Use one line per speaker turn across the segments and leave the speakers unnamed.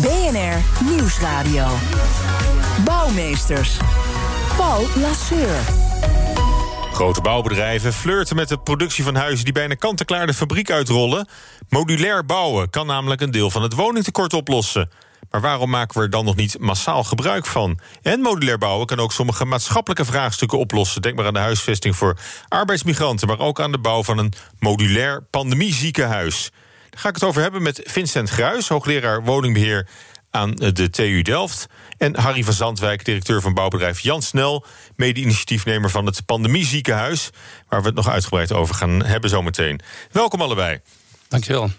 BNR Nieuwsradio. Bouwmeesters. Paul Lasseur.
Grote bouwbedrijven flirten met de productie van huizen die bijna kant-en-klaar de fabriek uitrollen. Modulair bouwen kan namelijk een deel van het woningtekort oplossen. Maar waarom maken we er dan nog niet massaal gebruik van? En modulair bouwen kan ook sommige maatschappelijke vraagstukken oplossen. Denk maar aan de huisvesting voor arbeidsmigranten, maar ook aan de bouw van een modulair pandemieziekenhuis. Daar ga ik het over hebben met Vincent Gruis, hoogleraar woningbeheer aan de TU Delft. En Harry van Zandwijk, directeur van bouwbedrijf Jan Snel, mede-initiatiefnemer van het Pandemieziekenhuis, waar we het nog uitgebreid over gaan hebben zometeen. Welkom allebei.
Dankjewel.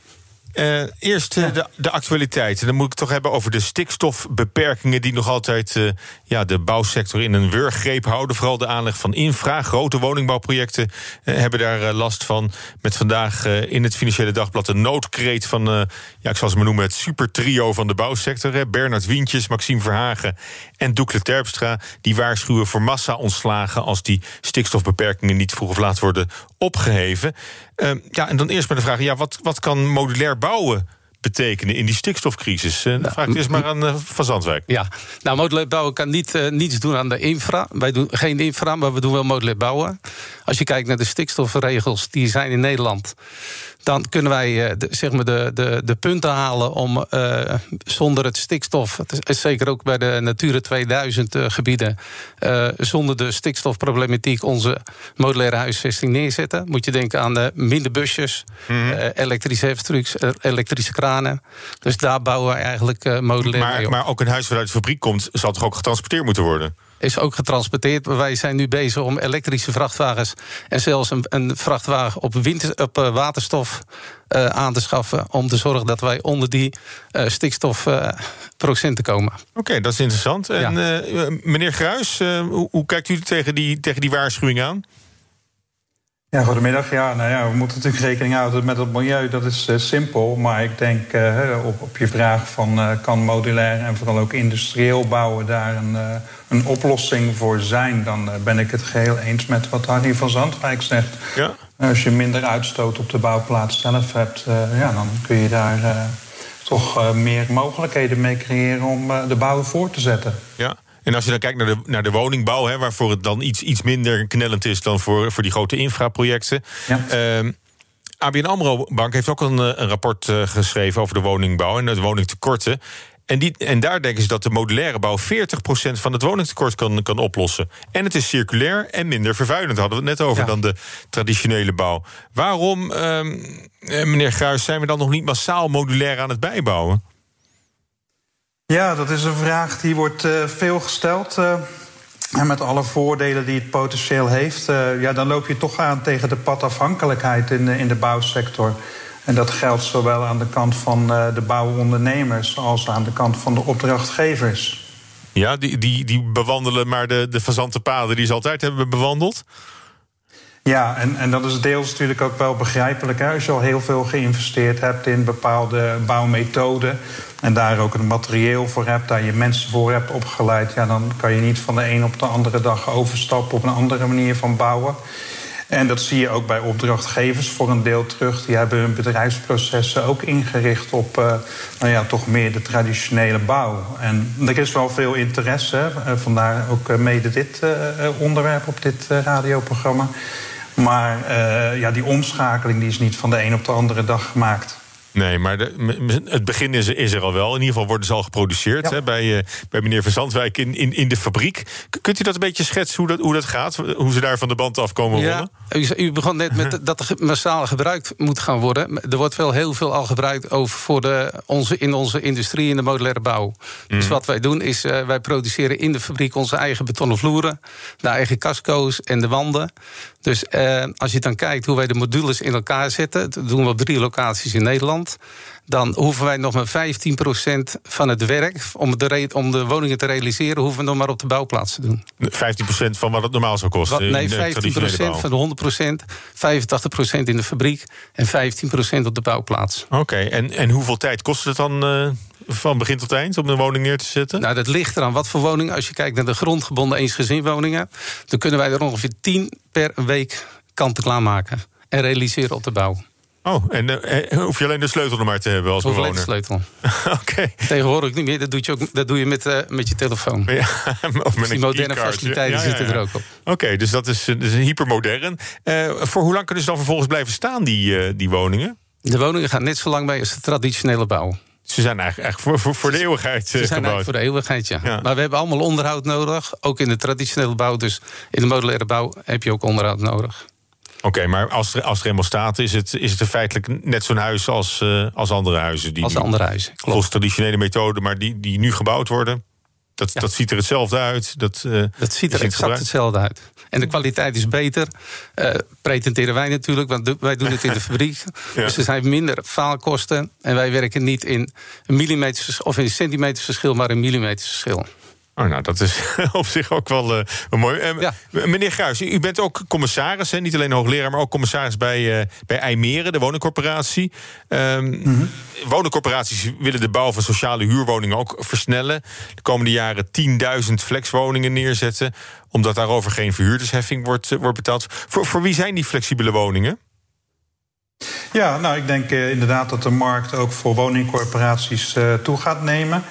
Uh, eerst uh, de, de actualiteit. Dan moet ik het toch hebben over de stikstofbeperkingen... die nog altijd uh, ja, de bouwsector in een wurggreep houden. Vooral de aanleg van infra. Grote woningbouwprojecten hebben daar last van. Met vandaag in het Financiële Dagblad een noodkreet van... ja, ik zal ze maar noemen het supertrio van de bouwsector. Hè. Bernard Wientjes, Maxime Verhagen en Doekle Terpstra... die waarschuwen voor massa-ontslagen... als die stikstofbeperkingen niet vroeg of laat worden opgeheven. Ja, en dan eerst maar de vraag... Ja, wat, wat kan modulair bouwen betekenen in die stikstofcrisis? Uh, nou, vraag ik eerst maar aan uh, Van Zandwijk.
Ja, nou, modulair bouwen kan niet, uh, niets doen aan de infra. Wij doen geen infra, maar we doen wel modulair bouwen. Als je kijkt naar de stikstofregels die zijn in Nederland dan kunnen wij uh, de, zeg maar de, de, de punten halen om uh, zonder het stikstof, het is zeker ook bij de Natura 2000 uh, gebieden, zonder de stikstofproblematiek onze modulaire huisvesting neerzetten. Moet je denken aan de minder busjes, mm -hmm. elektrische heftrucks, elektrische kranen. Dus daar bouwen wij eigenlijk modulair
maar,
mee op.
Maar ook een huis wat uit de fabriek komt, zal toch ook getransporteerd moeten worden?
Is ook getransporteerd. Wij zijn nu bezig om elektrische vrachtwagens en zelfs een, een vrachtwagen op, winter, op uh, waterstof uh, aan te schaffen. Om te zorgen dat wij onder die uh, stikstofprocenten komen.
Oké, okay, dat is interessant. En ja. meneer Gruis, hoe, hoe, kijkt u tegen die, tegen die waarschuwing aan?
Ja, goedemiddag. Ja, nou ja, we moeten natuurlijk rekening houden met het milieu. Dat is uh, simpel. Maar ik denk uh, op, op je vraag van uh, kan modulair en vooral ook industrieel bouwen daar een, een oplossing voor zijn, dan ben ik het geheel eens met wat Harry van Zandwijk zegt. Ja. Als je minder uitstoot op de bouwplaats zelf hebt, ja, dan kun je daar toch meer mogelijkheden mee creëren om de bouw voor te zetten.
Ja. En als je dan kijkt naar de, naar de woningbouw, hè, waarvoor het dan iets, iets minder knellend is dan voor, voor die grote infraprojecten. Ja. Uh, ABN Amro Bank heeft ook een, een rapport uh, geschreven over de woningbouw en de woningtekorten. En, die, en daar denken ze dat de modulaire bouw 40% van het woningtekort kan, kan oplossen. En het is circulair en minder vervuilend. Hadden we het net over ja. dan de traditionele bouw. Waarom, uh, meneer Gruis, zijn we dan nog niet massaal modulair aan het bijbouwen?
Ja, dat is een vraag die wordt uh, veel gesteld. Uh, en met alle voordelen die het potentieel heeft, uh, ja, dan loop je toch aan tegen de padafhankelijkheid in de, in de bouwsector. En dat geldt zowel aan de kant van de bouwondernemers als aan de kant van de opdrachtgevers.
Ja, die, die, die bewandelen maar de, de fazante paden die ze altijd hebben bewandeld?
Ja, en, en dat is deels natuurlijk ook wel begrijpelijk. Hè? Als je al heel veel geïnvesteerd hebt in bepaalde bouwmethoden. en daar ook een materieel voor hebt, daar je mensen voor hebt opgeleid. ja, dan kan je niet van de een op de andere dag overstappen op een andere manier van bouwen. En dat zie je ook bij opdrachtgevers voor een deel terug. Die hebben hun bedrijfsprocessen ook ingericht op uh, nou ja, toch meer de traditionele bouw. En er is wel veel interesse, uh, vandaar ook mede dit onderwerp op dit radioprogramma. Maar ja, die omschakeling die is niet van de een op de andere dag gemaakt.
Nee, maar de, het begin is, is, er al wel. In ieder geval worden ze al geproduceerd ja. hè, bij, uh, bij meneer Verzandwijk in, in, in de fabriek. Kunt u dat een beetje schetsen hoe dat, hoe dat gaat? Hoe ze daar van de band afkomen
ja. rollen? U, u begon net met dat er massaal gebruikt moet gaan worden. Er wordt wel heel veel al gebruikt over voor de, onze, in onze industrie in de modulaire bouw. Mm. Dus wat wij doen is, uh, wij produceren in de fabriek onze eigen betonnen vloeren, de eigen casco's en de wanden. Dus uh, als je dan kijkt hoe wij de modules in elkaar zetten, dat doen we op drie locaties in Nederland. Dan hoeven wij nog maar 15% van het werk om de, om de woningen te realiseren, hoeven we nog maar op de bouwplaats te doen.
15% van wat het normaal zou kosten?
Wat, nee, 15% van de 100%, 85% in de fabriek en 15% op de bouwplaats.
Oké, en, en hoeveel tijd kost het dan uh, van begin tot eind om een woning neer te zetten?
Nou, dat ligt eraan wat voor woning. Als je kijkt naar de grondgebonden eensgezinwoningen, dan kunnen wij er ongeveer 10 per week kant-en-klaar maken en realiseren op de bouw.
Oh, en uh, hoef je alleen de sleutel nog maar te hebben als
Hoef
bewoner?
de sleutel.
Oké.
Tegenwoordig niet meer. Dat doe je, ook, dat doe je met, uh, met je telefoon.
Ja, of met
dus die moderne faciliteiten ja, ja, zitten er ook op.
Oké, dus dat is, dus hypermodern. Uh, voor hoe lang kunnen ze dan vervolgens blijven staan, die, die woningen?
De woningen gaan net zo lang bij als de traditionele bouw.
Ze zijn eigenlijk, eigenlijk voor, voor, voor de eeuwigheid
Ze zijn
gebouwd.
voor de eeuwigheid, ja. ja. Maar we hebben allemaal onderhoud nodig. Ook in de traditionele bouw. Dus in de modulaire bouw heb je ook onderhoud nodig.
Oké, okay, maar als er, als er staat, is het, is het feitelijk net zo'n huis als, uh, als andere huizen. Die
als andere huizen, klopt.
Volgens traditionele methoden, maar die, die nu gebouwd worden. Dat, ja. dat ziet er hetzelfde uit. Dat, uh,
dat ziet er exact hetzelfde uit. En de kwaliteit is beter. Uh, pretenderen wij natuurlijk, want wij doen het in de fabriek. ja. Dus er zijn minder faalkosten. En wij werken niet in millimeters of in centimeters verschil, maar in millimeters verschil.
Oh, nou, dat is op zich ook wel, uh, mooi. Uh, ja. Meneer Gruijs, u bent ook commissaris, hè? niet alleen hoogleraar, maar ook commissaris bij, uh, bij IJmeren, de woningcorporatie. Um, mm -hmm. Woningcorporaties willen de bouw van sociale huurwoningen ook versnellen. De komende jaren 10.000 flexwoningen neerzetten, omdat daarover geen verhuurdersheffing wordt, wordt betaald. Voor, voor wie zijn die flexibele woningen?
Ja, nou, ik denk uh, inderdaad dat de markt ook voor woningcorporaties uh, toe gaat nemen.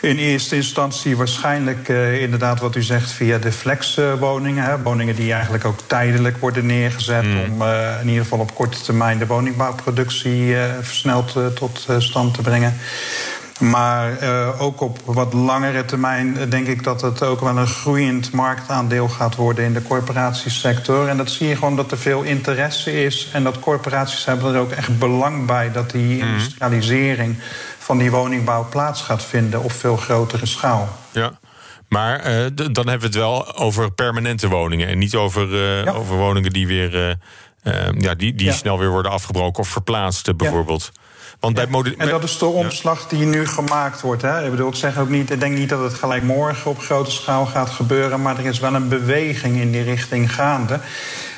In eerste instantie waarschijnlijk uh, inderdaad wat u zegt via de flexwoningen. Hè, woningen die eigenlijk ook tijdelijk worden neergezet... Mm. om in ieder geval op korte termijn de woningbouwproductie versneld tot stand te brengen. Maar uh, ook op wat langere termijn denk ik dat het ook wel een groeiend marktaandeel gaat worden in de corporatiesector. En dat zie je gewoon dat er veel interesse is. En dat corporaties hebben er ook echt belang bij dat die industrialisering van die woningbouw plaats gaat vinden op veel grotere schaal.
Ja. Maar uh, dan hebben we het wel over permanente woningen en niet over, uh, ja. over woningen die weer ja, die, die ja. snel weer worden afgebroken of verplaatst, bijvoorbeeld. Ja. Want bij
ja, en dat is de omslag die nu gemaakt wordt. Hè? Ik bedoel, ik zeg ook niet, ik denk niet dat het gelijk morgen op grote schaal gaat gebeuren, maar er is wel een beweging in die richting gaande.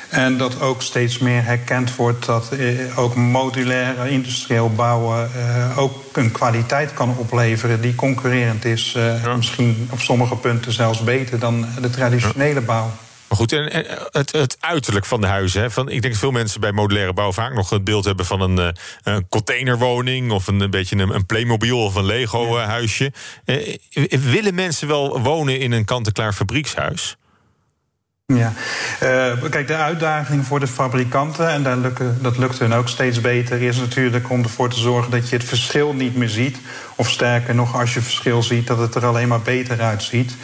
En dat ook steeds meer herkend wordt dat eh, ook modulair industrieel bouwen eh, ook een kwaliteit kan opleveren die concurrerend is. Eh, ja. Misschien op sommige punten zelfs beter dan de traditionele ja. bouw.
Maar goed, en, het, het, uiterlijk van de huizen. Hè, van, ik denk dat veel mensen bij modulaire bouw vaak nog het beeld hebben van een, een containerwoning of een, beetje een, een Playmobil of een Lego-huisje. Eh, willen mensen wel wonen in een kant-en-klaar fabriekshuis?
Ja, uh, kijk, de uitdaging voor de fabrikanten, en dat lukt hun ook steeds beter, is natuurlijk om ervoor te zorgen dat je het verschil niet meer ziet. Of sterker nog, als je verschil ziet, dat het er alleen maar beter uitziet.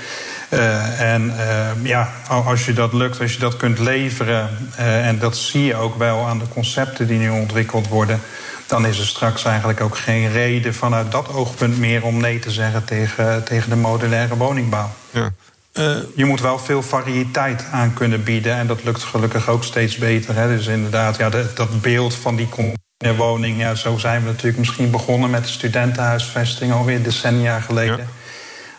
Uh, en uh, ja, als je dat lukt, als je dat kunt leveren, uh, en dat zie je ook wel aan de concepten die nu ontwikkeld worden, dan is er straks eigenlijk ook geen reden vanuit dat oogpunt meer om nee te zeggen tegen, tegen de modulaire woningbouw.
Ja.
Uh, je moet wel veel variëteit aan kunnen bieden. En dat lukt gelukkig ook steeds beter. Hè. Dus inderdaad, ja, de, dat beeld van die woning. Ja, zo zijn we natuurlijk misschien begonnen met de studentenhuisvesting alweer decennia geleden. Ja.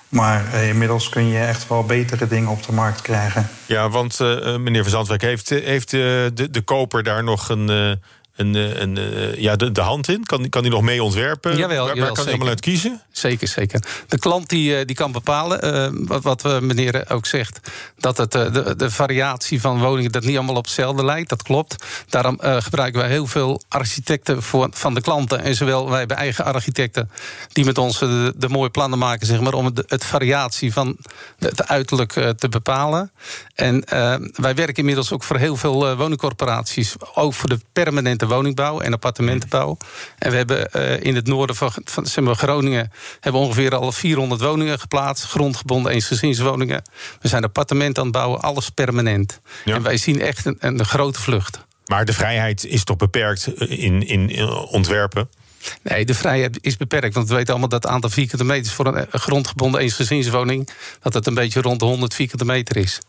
Maar uh, inmiddels kun je echt wel betere dingen op de markt krijgen.
Ja, want uh, meneer Van Zandwijk, heeft, heeft de, de koper daar nog een, een, een, ja, de, de hand in? Kan, kan die nog mee ontwerpen?
Jawel,
waar,
jawel,
waar kan hij allemaal uit kiezen?
Zeker, zeker. De klant die, die kan bepalen, uh, wat, wat meneer ook zegt... dat het, de, de variatie van woningen dat niet allemaal op hetzelfde lijkt. Dat klopt. Daarom uh, gebruiken wij heel veel architecten voor, van de klanten. En zowel wij hebben eigen architecten... die met ons de, de mooie plannen maken, zeg maar... om het, het variatie van het uiterlijk uh, te bepalen. En wij werken inmiddels ook voor heel veel woningcorporaties... ook voor de permanente woningbouw en appartementenbouw. En we hebben uh, in het noorden van, van zeg maar, Groningen hebben ongeveer al 400 woningen geplaatst, grondgebonden eensgezinswoningen. We zijn appartementen aan het bouwen, alles permanent. Ja. En wij zien echt een, een grote vlucht.
Maar de vrijheid is toch beperkt in, in, in ontwerpen?
Nee, de vrijheid is beperkt. Want we weten allemaal dat het aantal vierkante meters voor een grondgebonden eensgezinswoning... dat het een beetje rond de 100 vierkante meter is.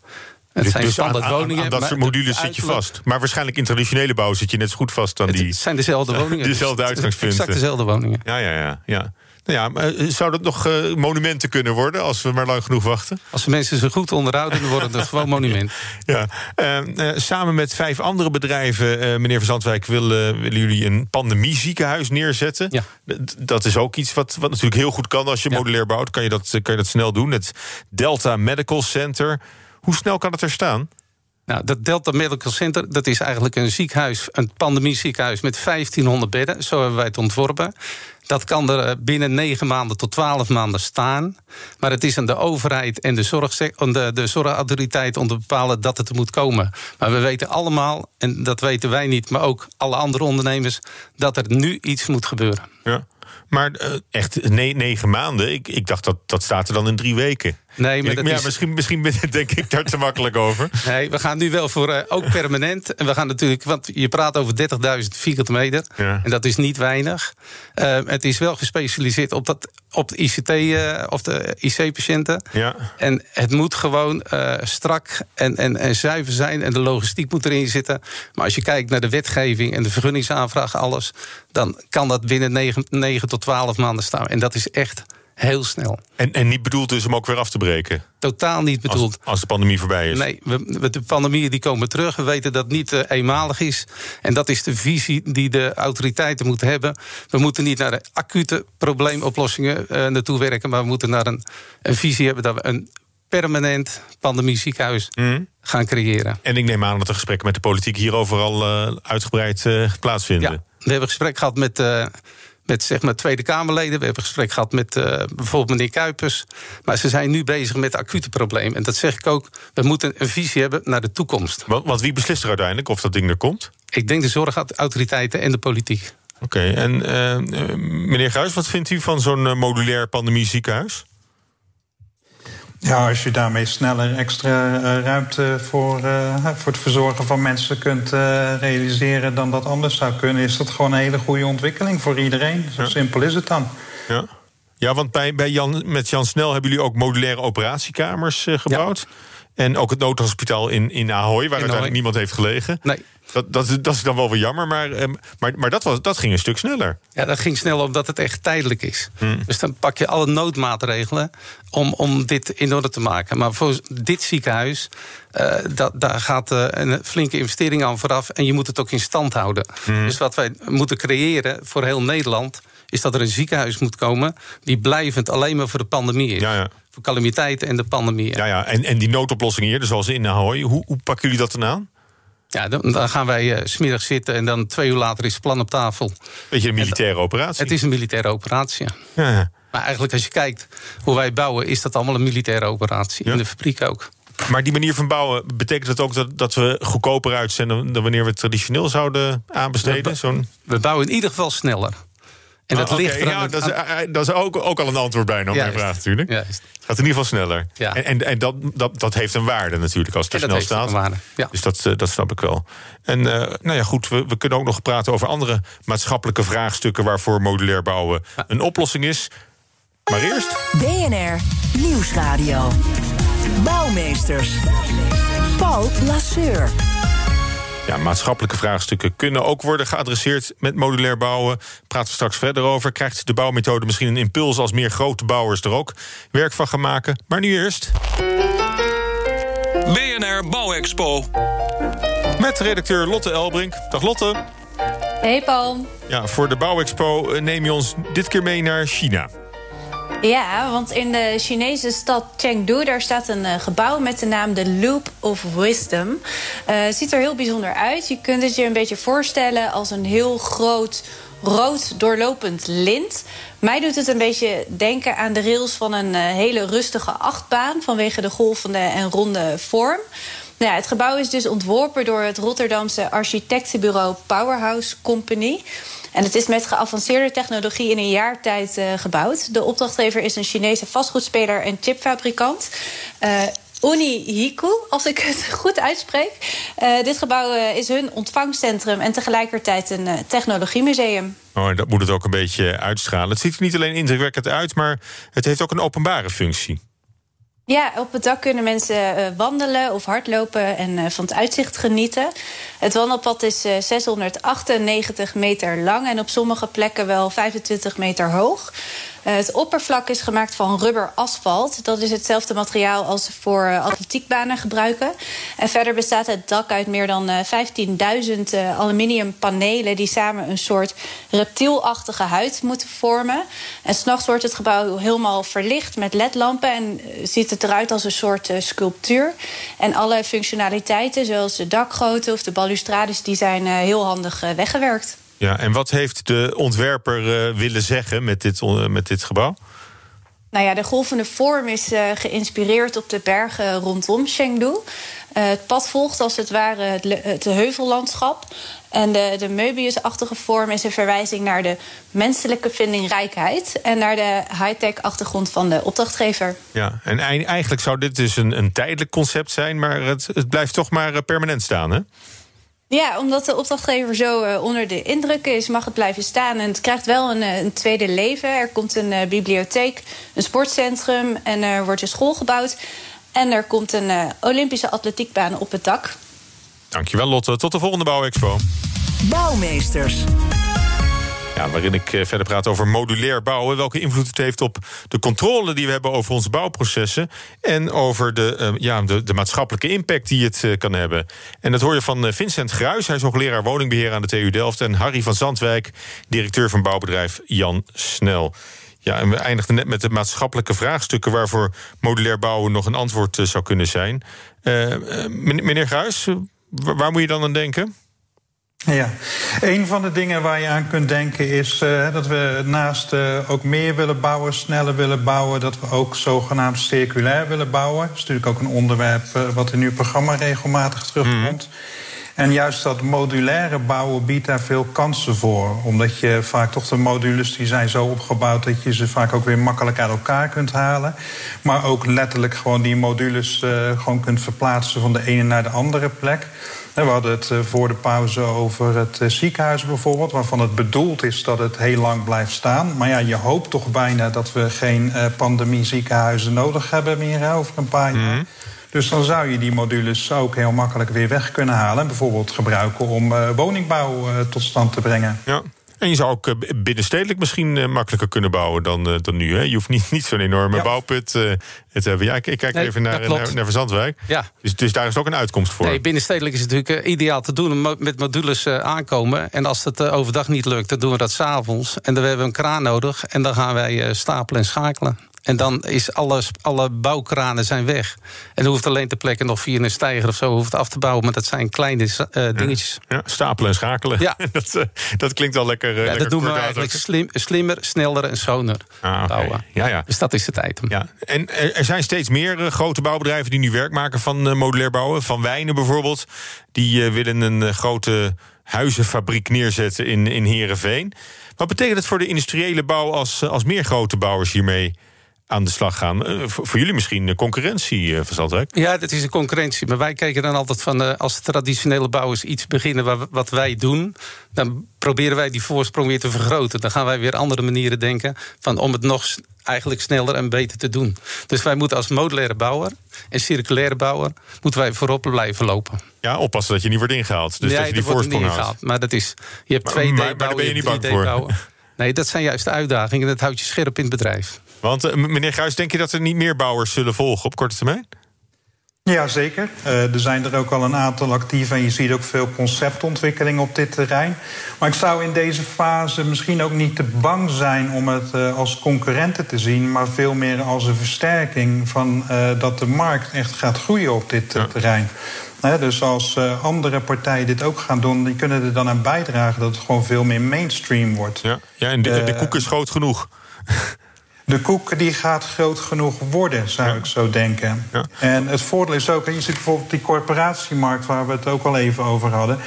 Het
Dus-
zijn
dus aan,
standaard
aan-
woningen.
aan dat soort modules zit je vast. Maar waarschijnlijk in traditionele bouw zit je net zo goed vast aan die...
Het zijn dezelfde woningen.
Dezelfde uitgangspunten.
Exact dezelfde woningen.
Ja, ja, ja. ja. Nou ja, maar eh, zou dat nog eh, monumenten kunnen worden als we maar lang genoeg wachten?
Als de mensen ze goed onderhouden, dan wordt het gewoon monument.
Ja. Eh, eh, samen met vijf andere bedrijven, meneer Van Zandwijk, willen, willen jullie een pandemieziekenhuis neerzetten.
Ja.
Dat is ook iets wat, wat natuurlijk heel goed kan als je
Ja.
modulair bouwt. Kan je, dat, kan je dat snel doen. Het Delta Medical Center. Hoe snel kan het er staan?
Nou, dat Delta Medical Center dat is eigenlijk een ziekenhuis, een pandemieziekenhuis met 1500 bedden. Zo hebben wij het ontworpen. Dat kan er eh, binnen 9 maanden tot 12 maanden staan. Maar het is aan de overheid en de, de, de zorgautoriteit om te bepalen dat het er moet komen. Maar we weten allemaal, en dat weten wij niet, maar ook alle andere ondernemers, dat er nu iets moet gebeuren.
Ja. Maar eh, echt ne- negen maanden. Ik, ik dacht dat dat staat er dan in drie weken.
Nee, maar dat
ja,
is-
misschien, misschien denk ik daar te makkelijk over.
Nee, we gaan nu wel voor eh, ook permanent. En we gaan natuurlijk, want je praat over 30.000 vierkante meter.
Ja.
En dat is niet weinig. Eh, het is wel gespecialiseerd op, dat, op de ICT of de IC-patiënten.
Ja.
En het moet gewoon strak en, en, en zuiver zijn. En de logistiek moet erin zitten. Maar als je kijkt naar de wetgeving en de vergunningsaanvraag, alles. Dan kan dat binnen 9, 9 tot 12 maanden staan. En dat is echt heel snel.
En, en niet bedoeld dus om ook weer af te breken.
Totaal niet bedoeld.
Als, als de pandemie voorbij is.
Nee, we, de pandemieën die komen terug. We weten dat het niet eh, eenmalig is. En dat is de visie die de autoriteiten moeten hebben. We moeten niet naar de acute probleemoplossingen eh, naartoe werken... maar we moeten naar een, een visie hebben dat we een permanent pandemieziekenhuis
Mhm.
gaan creëren.
En ik neem aan dat de gesprekken met de politiek hierover al eh, uitgebreid plaatsvinden.
Ja, we hebben gesprek gehad met, eh, met zeg maar Tweede Kamerleden. We hebben gesprek gehad met eh, bijvoorbeeld meneer Kuipers. Maar ze zijn nu bezig met acute problemen. En dat zeg ik ook. We moeten een visie hebben naar de toekomst.
Want, want wie beslist er uiteindelijk of dat ding er komt?
Ik denk de zorgautoriteiten en de politiek.
Oké, en eh, meneer Gruis, wat vindt u van zo'n modulair pandemieziekenhuis?
Ja, als je daarmee sneller extra eh, ruimte voor, eh, voor het verzorgen van mensen kunt eh, realiseren dan dat anders zou kunnen, is dat gewoon een hele goede ontwikkeling voor iedereen. Zo simpel is het dan.
Ja, ja want bij, bij Jan, met Jan Snel hebben jullie ook modulaire operatiekamers eh, gebouwd. En ook het noodhospitaal in, in Ahoy, waar uiteindelijk
Ahoy.
niemand heeft gelegen.
Nee.
Dat, dat, is- dat is dan wel weer jammer, maar, eh, maar, maar dat, was, dat ging een stuk sneller.
Ja, dat ging snel omdat het echt tijdelijk is.
Hmm.
Dus dan pak je alle noodmaatregelen om, om dit in orde te maken. Maar voor dit ziekenhuis, eh, dat, daar gaat eh, een flinke investering aan vooraf... en je moet het ook in stand houden.
Hmm.
Dus wat wij moeten creëren voor heel Nederland... is dat er een ziekenhuis moet komen... die blijvend alleen maar voor de pandemie is.
Ja, ja.
Calamiteiten en de pandemie.
Ja, ja. En, en die noodoplossingen hier, dus zoals in Ahoy, hoe, hoe pakken jullie dat dan aan?
Ja, dan, dan gaan wij eh, 's smiddags zitten... en dan twee uur later is het plan op tafel.
Beetje een militaire operatie.
Het is een militaire operatie, ja.
Ja.
Maar eigenlijk als je kijkt hoe wij bouwen... is dat allemaal een militaire operatie.
Ja.
In de fabriek ook.
Maar die manier van bouwen, betekent dat ook dat, dat we goedkoper uitzenden dan wanneer we traditioneel zouden aanbesteden? Zo'n
We bouwen in ieder geval sneller. En dat
Ah,
ligt er
ja, dat is,
aan-
eh, dat is ook, ook al een antwoord bijna op mijn vraag natuurlijk.
Juist.
Gaat in ieder geval sneller.
Ja.
En, en, en dat, dat, dat heeft een waarde natuurlijk als het er snel
heeft
staat.
een waarde, ja.
Dus dat, eh, dat snap ik wel. En eh, nou ja, goed, we, we kunnen ook nog praten over andere maatschappelijke vraagstukken waarvoor modulair bouwen een oplossing is. Maar eerst.
BNR Nieuwsradio. Bouwmeesters. Paul Lasseur.
Ja, maatschappelijke vraagstukken kunnen ook worden geadresseerd met modulair bouwen. Praten we straks verder over. Krijgt de bouwmethode misschien een impuls als meer grote bouwers er ook werk van gaan maken? Maar nu eerst.
BNR Bouwexpo.
Met redacteur Lotte Elbrink. Dag Lotte.
Hey Paul.
Ja, voor de Bouwexpo eh, neem je ons dit keer mee naar China.
Ja, want in de Chinese stad Chengdu daar staat een eh, gebouw met de naam de Loop of Wisdom. Eh, Het ziet er heel bijzonder uit. Je kunt het je een beetje voorstellen als een heel groot rood doorlopend lint. Mij doet het een beetje denken aan de rails van een eh, hele rustige achtbaan vanwege de golvende en ronde vorm. Nou ja, het gebouw is dus ontworpen door het Rotterdamse architectenbureau Powerhouse Company. En het is met geavanceerde technologie in een jaar tijd eh, gebouwd. De opdrachtgever is een Chinese vastgoedspeler en chipfabrikant. Eh Unihiku, als ik het goed uitspreek. Eh, dit gebouw is hun ontvangcentrum en tegelijkertijd een technologiemuseum.
Oh, dat moet het ook een beetje uitstralen. Het ziet er niet alleen indrukwekkend uit, maar het heeft ook een openbare functie.
Ja, op het dak kunnen mensen uh, wandelen of hardlopen en uh, van het uitzicht genieten. Het wandelpad is uh, 698 meter lang en op sommige plekken wel 25 meter hoog. Uh, het oppervlak is gemaakt van rubber asfalt. Dat is hetzelfde materiaal als ze voor uh, atletiekbanen gebruiken. En verder bestaat het dak uit meer dan uh, 15.000 aluminium panelen... die samen een soort reptielachtige huid moeten vormen. En s'nachts wordt het gebouw helemaal verlicht met ledlampen... en ziet het eruit als een soort sculptuur. En alle functionaliteiten, zoals de dakgoten of de balustrades... die zijn heel handig weggewerkt.
Ja, en wat heeft de ontwerper uh, willen zeggen met dit, uh, met dit gebouw?
Nou ja, de golvende vorm is uh, geïnspireerd op de bergen rondom Chengdu. het pad volgt als het ware het, het heuvellandschap. En de, de Möbius-achtige vorm is een verwijzing naar de menselijke vindingrijkheid... en naar de high-tech achtergrond van de opdrachtgever.
Ja, en eigenlijk zou dit dus een, een tijdelijk concept zijn... maar het, het blijft toch maar permanent staan, hè?
Ja, omdat de opdrachtgever zo uh, onder de indruk is, mag het blijven staan. En het krijgt wel een, een tweede leven. Er komt een uh, bibliotheek, een sportcentrum en er wordt een school gebouwd. En er komt een uh, Olympische atletiekbaan op het dak.
Dankjewel Lotte. Tot de volgende Bouwexpo.
Bouwmeesters.
Ja, waarin ik verder praat over modulair bouwen. Welke invloed het heeft op de controle die we hebben over onze bouwprocessen. En over de, uh, ja, de, de, maatschappelijke impact die het uh, kan hebben. En dat hoor je van Vincent Gruis. Hij is hoogleraar woningbeheer aan de TU Delft. En Harry van Zandwijk, directeur van bouwbedrijf Jan Snel. Ja, en we eindigden net met de maatschappelijke vraagstukken waarvoor modulair bouwen nog een antwoord zou kunnen zijn. meneer Gruis, waar moet je dan aan denken?
Ja, een van de dingen waar je aan kunt denken is uh, dat we naast uh, ook meer willen bouwen, sneller willen bouwen, dat we ook zogenaamd circulair willen bouwen. Dat is natuurlijk ook een onderwerp uh, wat in uw programma regelmatig terugkomt. Mm. En juist dat modulaire bouwen biedt daar veel kansen voor. Omdat je vaak toch de modules die zijn zo opgebouwd dat je ze vaak ook weer makkelijk uit elkaar kunt halen. Maar ook letterlijk gewoon die modules gewoon kunt verplaatsen van de ene naar de andere plek. We hadden het voor de pauze over het ziekenhuis bijvoorbeeld, waarvan het bedoeld is dat het heel lang blijft staan. Maar ja, je hoopt toch bijna dat we geen pandemie ziekenhuizen nodig hebben meer over een paar jaar. Mm. Dus dan zou je die modules ook heel makkelijk weer weg kunnen halen. En bijvoorbeeld gebruiken om woningbouw tot stand te brengen.
Ja. En je zou ook binnenstedelijk misschien makkelijker kunnen bouwen dan, dan nu. Hè? Je hoeft niet, niet zo'n enorme ja. bouwput te hebben. Ja, ik, ik kijk nee, even naar, naar, naar Verzandwijk.
Ja.
Dus, dus daar is ook een uitkomst voor.
Nee, binnenstedelijk is het natuurlijk ideaal te doen. Met modules aankomen. En als het overdag niet lukt, dan doen we dat s'avonds. En dan hebben we een kraan nodig. En dan gaan wij stapelen en schakelen. En dan is alles, alle bouwkranen zijn weg. En dan hoeft alleen ter plekke nog via een stijger of zo hoeft af te bouwen. Maar dat zijn kleine uh, dingetjes.
Ja, ja, stapelen en schakelen.
Ja.
dat, uh, dat klinkt al lekker. Uh,
ja,
lekker
dat doen we eigenlijk slim, slimmer, sneller en schoner
ah, okay.
bouwen.
Ja, ja.
Dus dat is het item.
Ja. En er, er zijn steeds meer grote bouwbedrijven die nu werk maken van modulair bouwen. Van Wijnen bijvoorbeeld. Die willen een grote huizenfabriek neerzetten in, in Heerenveen. Wat betekent het voor de industriële bouw als, als meer grote bouwers hiermee aan de slag gaan. Uh, voor, jullie misschien een concurrentie, uh, van?
Ja, dat is een concurrentie. Maar wij kijken dan altijd van... Uh, als traditionele bouwers iets beginnen wat, wij doen... dan proberen wij die voorsprong weer te vergroten. Dan gaan wij weer andere manieren denken... Van om het nog eigenlijk sneller en beter te doen. Dus wij moeten als modulaire bouwer en circulaire bouwer... moeten wij voorop blijven lopen.
Ja, oppassen dat je niet wordt ingehaald. Dus
ja,
dat je die voorsprong
niet ingehaald. Maar dat is... Je hebt 2D
maar, maar daar ben je niet bang voor.
Nee, dat zijn juist de uitdagingen. Dat houdt je scherp in het bedrijf.
Want uh, meneer Gruis, denk je dat er niet meer bouwers zullen volgen op korte termijn?
Ja, zeker. Uh, er zijn er ook al een aantal actief en je ziet ook veel conceptontwikkeling op dit terrein. Maar ik zou in deze fase misschien ook niet te bang zijn om het uh, als concurrenten te zien, maar veel meer als een versterking van dat de markt echt gaat groeien op dit terrein. He, dus als uh, andere partijen dit ook gaan doen, die kunnen er dan aan bijdragen dat het gewoon veel meer mainstream wordt.
Ja, ja en de, de koek is groot genoeg.
De koek die gaat groot genoeg worden, zou ja. ik zo denken.
Ja.
En het voordeel is ook, je ziet bijvoorbeeld die corporatiemarkt waar we het ook al even over hadden.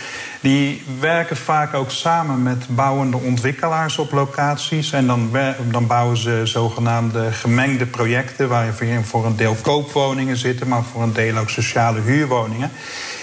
Die werken vaak ook samen met bouwende ontwikkelaars op locaties. En dan, dan bouwen ze zogenaamde gemengde projecten, waarin voor een deel koopwoningen zitten, maar voor een deel ook sociale huurwoningen.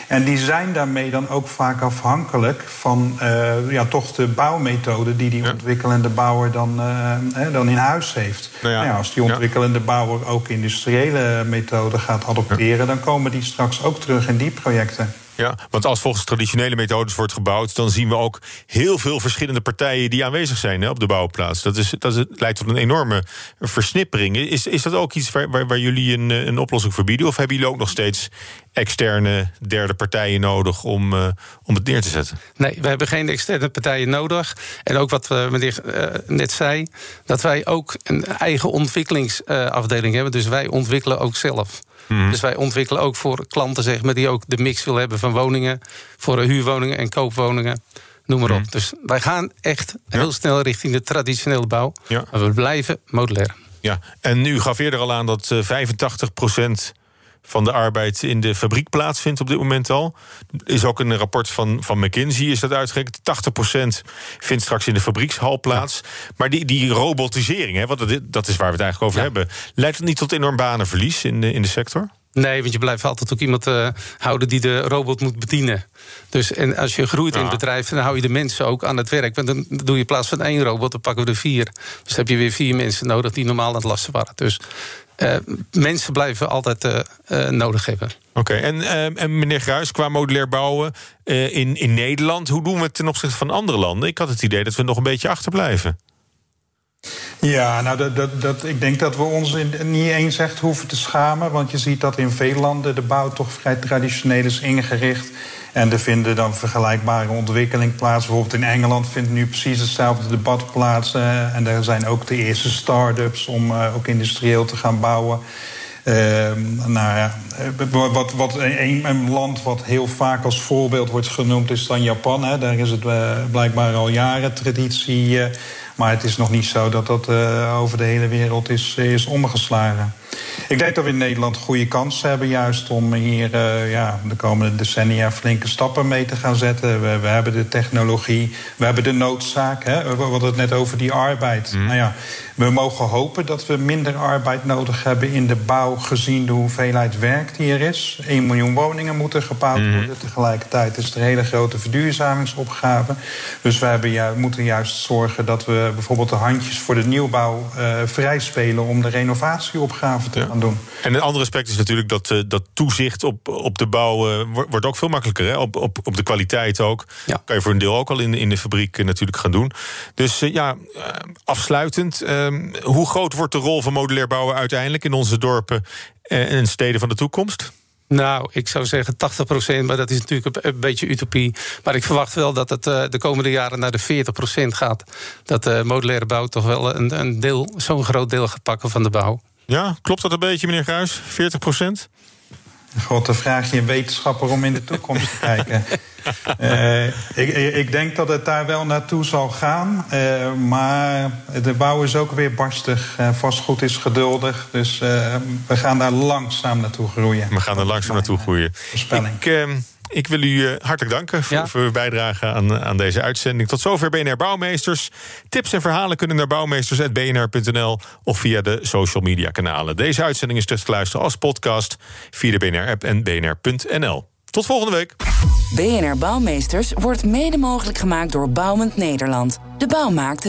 En die zijn daarmee dan ook vaak afhankelijk van uh, ja, toch de bouwmethode die die ontwikkelende bouwer dan, uh, dan in huis heeft. Nou ja. Nou ja, als die ontwikkelende bouwer ook industriële methoden gaat adopteren, dan komen die straks ook terug in die projecten.
Ja, want als volgens traditionele methodes wordt gebouwd, dan zien we ook heel veel verschillende partijen die aanwezig zijn hè, op de bouwplaats. Dat, is, dat is, leidt tot een enorme versnippering. Is, is dat ook iets waar, waar, jullie een, een oplossing voor bieden? Of hebben jullie ook nog steeds externe derde partijen nodig om, uh, om het neer te zetten?
Nee, we hebben geen externe partijen nodig. En ook wat uh, meneer uh, net zei, dat wij ook een eigen ontwikkelingsafdeling hebben. Dus wij ontwikkelen ook zelf. Mhm. Dus wij ontwikkelen ook voor klanten zeg maar, die ook de mix willen hebben van woningen, voor huurwoningen en koopwoningen. Noem maar op. Mhm. Dus wij gaan echt heel snel richting de traditionele bouw. Ja. Maar we blijven modulair.
Ja, en u gaf eerder al aan dat 85 procent van de arbeid in de fabriek plaatsvindt op dit moment al. Is ook een rapport van, van McKinsey, is dat uitgerekend. 80% vindt straks in de fabriekshal plaats. Maar die, die robotisering, hè, wat dat, dat is waar we het eigenlijk over hebben... leidt het niet tot enorm banenverlies in de, in de sector?
Nee, want je blijft altijd ook iemand uh, houden die de robot moet bedienen. Dus en als je groeit in het bedrijf, dan hou je de mensen ook aan het werk. Want dan doe je in plaats van één robot, dan pakken we er vier. Dus dan heb je weer vier mensen nodig die normaal aan het lasten waren. Dus uh, mensen blijven altijd uh, uh, nodig hebben.
Oké, okay. en, en meneer Gruis, qua modulair bouwen in, in Nederland, hoe doen we het ten opzichte van andere landen? Ik had het idee dat we nog een beetje achterblijven.
Ja, nou, dat, dat, dat, ik denk dat we ons niet eens echt hoeven te schamen. Want je ziet dat in veel landen de bouw toch vrij traditioneel is ingericht. En er vinden dan vergelijkbare ontwikkeling plaats. Bijvoorbeeld in Engeland vindt nu precies hetzelfde debat plaats. Uh, en daar zijn ook de eerste start-ups om uh, ook industrieel te gaan bouwen. Uh, nou ja, eh, wat, wat een, land wat heel vaak als voorbeeld wordt genoemd is dan Japan. Hè. Daar is het blijkbaar al jaren traditie. maar het is nog niet zo dat dat over de hele wereld is, is omgeslagen. Ik denk dat we in Nederland goede kansen hebben, juist om hier uh, ja, de komende decennia flinke stappen mee te gaan zetten. We, we hebben de technologie, we hebben de noodzaak. Hè? We hadden het net over die arbeid. Mm. Nou ja, we mogen hopen dat we minder arbeid nodig hebben in de bouw, gezien de hoeveelheid werk die er is. 1 miljoen woningen moeten gebouwd mm. worden. Tegelijkertijd is er een hele grote verduurzamingsopgave. Dus we hebben moeten juist zorgen dat we bijvoorbeeld de handjes voor de nieuwbouw uh, vrij spelen om de renovatieopgave gaan doen.
En een ander aspect is natuurlijk dat, uh, dat toezicht op, op de bouw uh, wordt ook veel makkelijker. Hè? Op, op, op de kwaliteit ook. Ja. Kan je voor een deel ook al in, in de fabriek natuurlijk gaan doen. Dus ja, afsluitend. Ehm, hoe groot wordt de rol van modulair bouwen uiteindelijk in onze dorpen en steden van de toekomst?
Nou, ik zou zeggen 80 procent, maar dat is natuurlijk een beetje utopie. Maar ik verwacht wel dat het de komende jaren naar de 40 procent gaat. Dat de modulaire bouw toch wel een, een deel, zo'n groot deel gaat pakken van de bouw.
Ja, klopt dat een beetje, meneer Gruis? 40 procent?
God, dan vraag je een wetenschapper om in de toekomst te kijken. Uh, ik, ik, denk dat het daar wel naartoe zal gaan. Uh, maar de bouw is ook weer barstig. Uh, vastgoed is geduldig. Dus we gaan daar langzaam naartoe groeien.
We gaan er langzaam naartoe groeien.
Voorspelling.
Ik, ehm, ik wil u eh, hartelijk danken voor, ja. voor uw bijdrage aan, aan deze uitzending. Tot zover BNR Bouwmeesters. Tips en verhalen kunnen naar bouwmeesters.bnr.nl of via de social media kanalen. Deze uitzending is terug te luisteren als podcast via de BNR-app en bnr.nl. Tot volgende week.
BNR Bouwmeesters wordt mede mogelijk gemaakt door Bouwend Nederland. De bouw maakt